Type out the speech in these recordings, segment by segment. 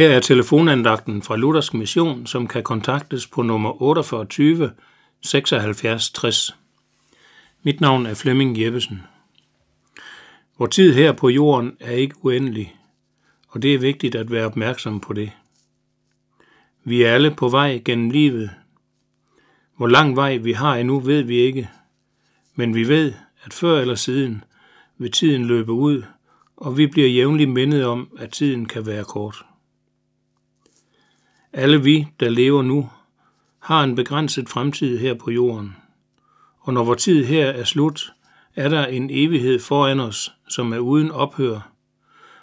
Her er telefonandagten fra Luthersk Mission, som kan kontaktes på nummer 48 76 60. Mit navn er Flemming Jeppesen. Vor tid her på jorden er ikke uendelig, og det er vigtigt at være opmærksom på det. Vi er alle på vej gennem livet. Hvor lang vej vi har endnu, ved vi ikke, men vi ved, at før eller siden vil tiden løbe ud, og vi bliver jævnligt mindet om, at tiden kan være kort. Alle vi, der lever nu, har en begrænset fremtid her på jorden. Og når vores tid her er slut, er der en evighed foran os, som er uden ophør.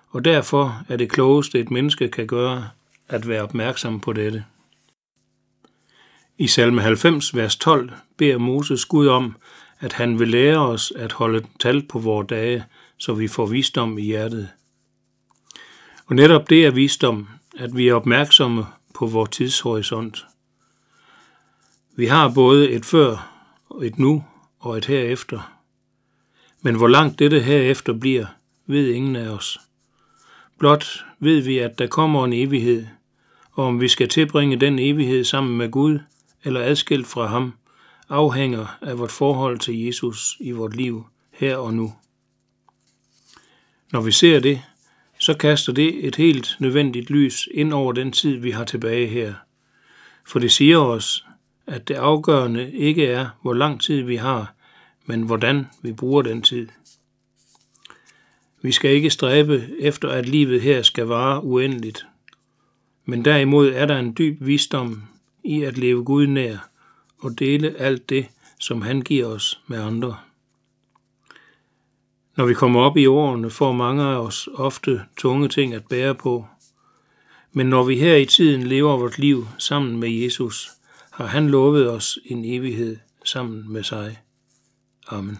Og derfor er det klogeste, et menneske kan gøre, at være opmærksom på dette. I salme 90, vers 12, beder Moses Gud om, at han vil lære os at holde tal på vores dage, så vi får visdom i hjertet. Og netop det er visdom, at vi er opmærksomme på vores tidshorisont. Vi har både et før, et nu og et herefter. Men hvor langt dette herefter bliver, ved ingen af os. Blot ved vi, at der kommer en evighed, og om vi skal tilbringe den evighed sammen med Gud eller adskilt fra ham, afhænger af vort forhold til Jesus i vort liv her og nu. Når vi ser det, så kaster det et helt nødvendigt lys ind over den tid, vi har tilbage her. For det siger os, at det afgørende ikke er, hvor lang tid vi har, men hvordan vi bruger den tid. Vi skal ikke stræbe efter, at livet her skal vare uendeligt. Men derimod er der en dyb visdom i at leve Gud nær og dele alt det, som han giver os med andre. Når vi kommer op i årene, får mange af os ofte tunge ting at bære på. Men når vi her i tiden lever vort liv sammen med Jesus, har han lovet os en evighed sammen med sig. Amen.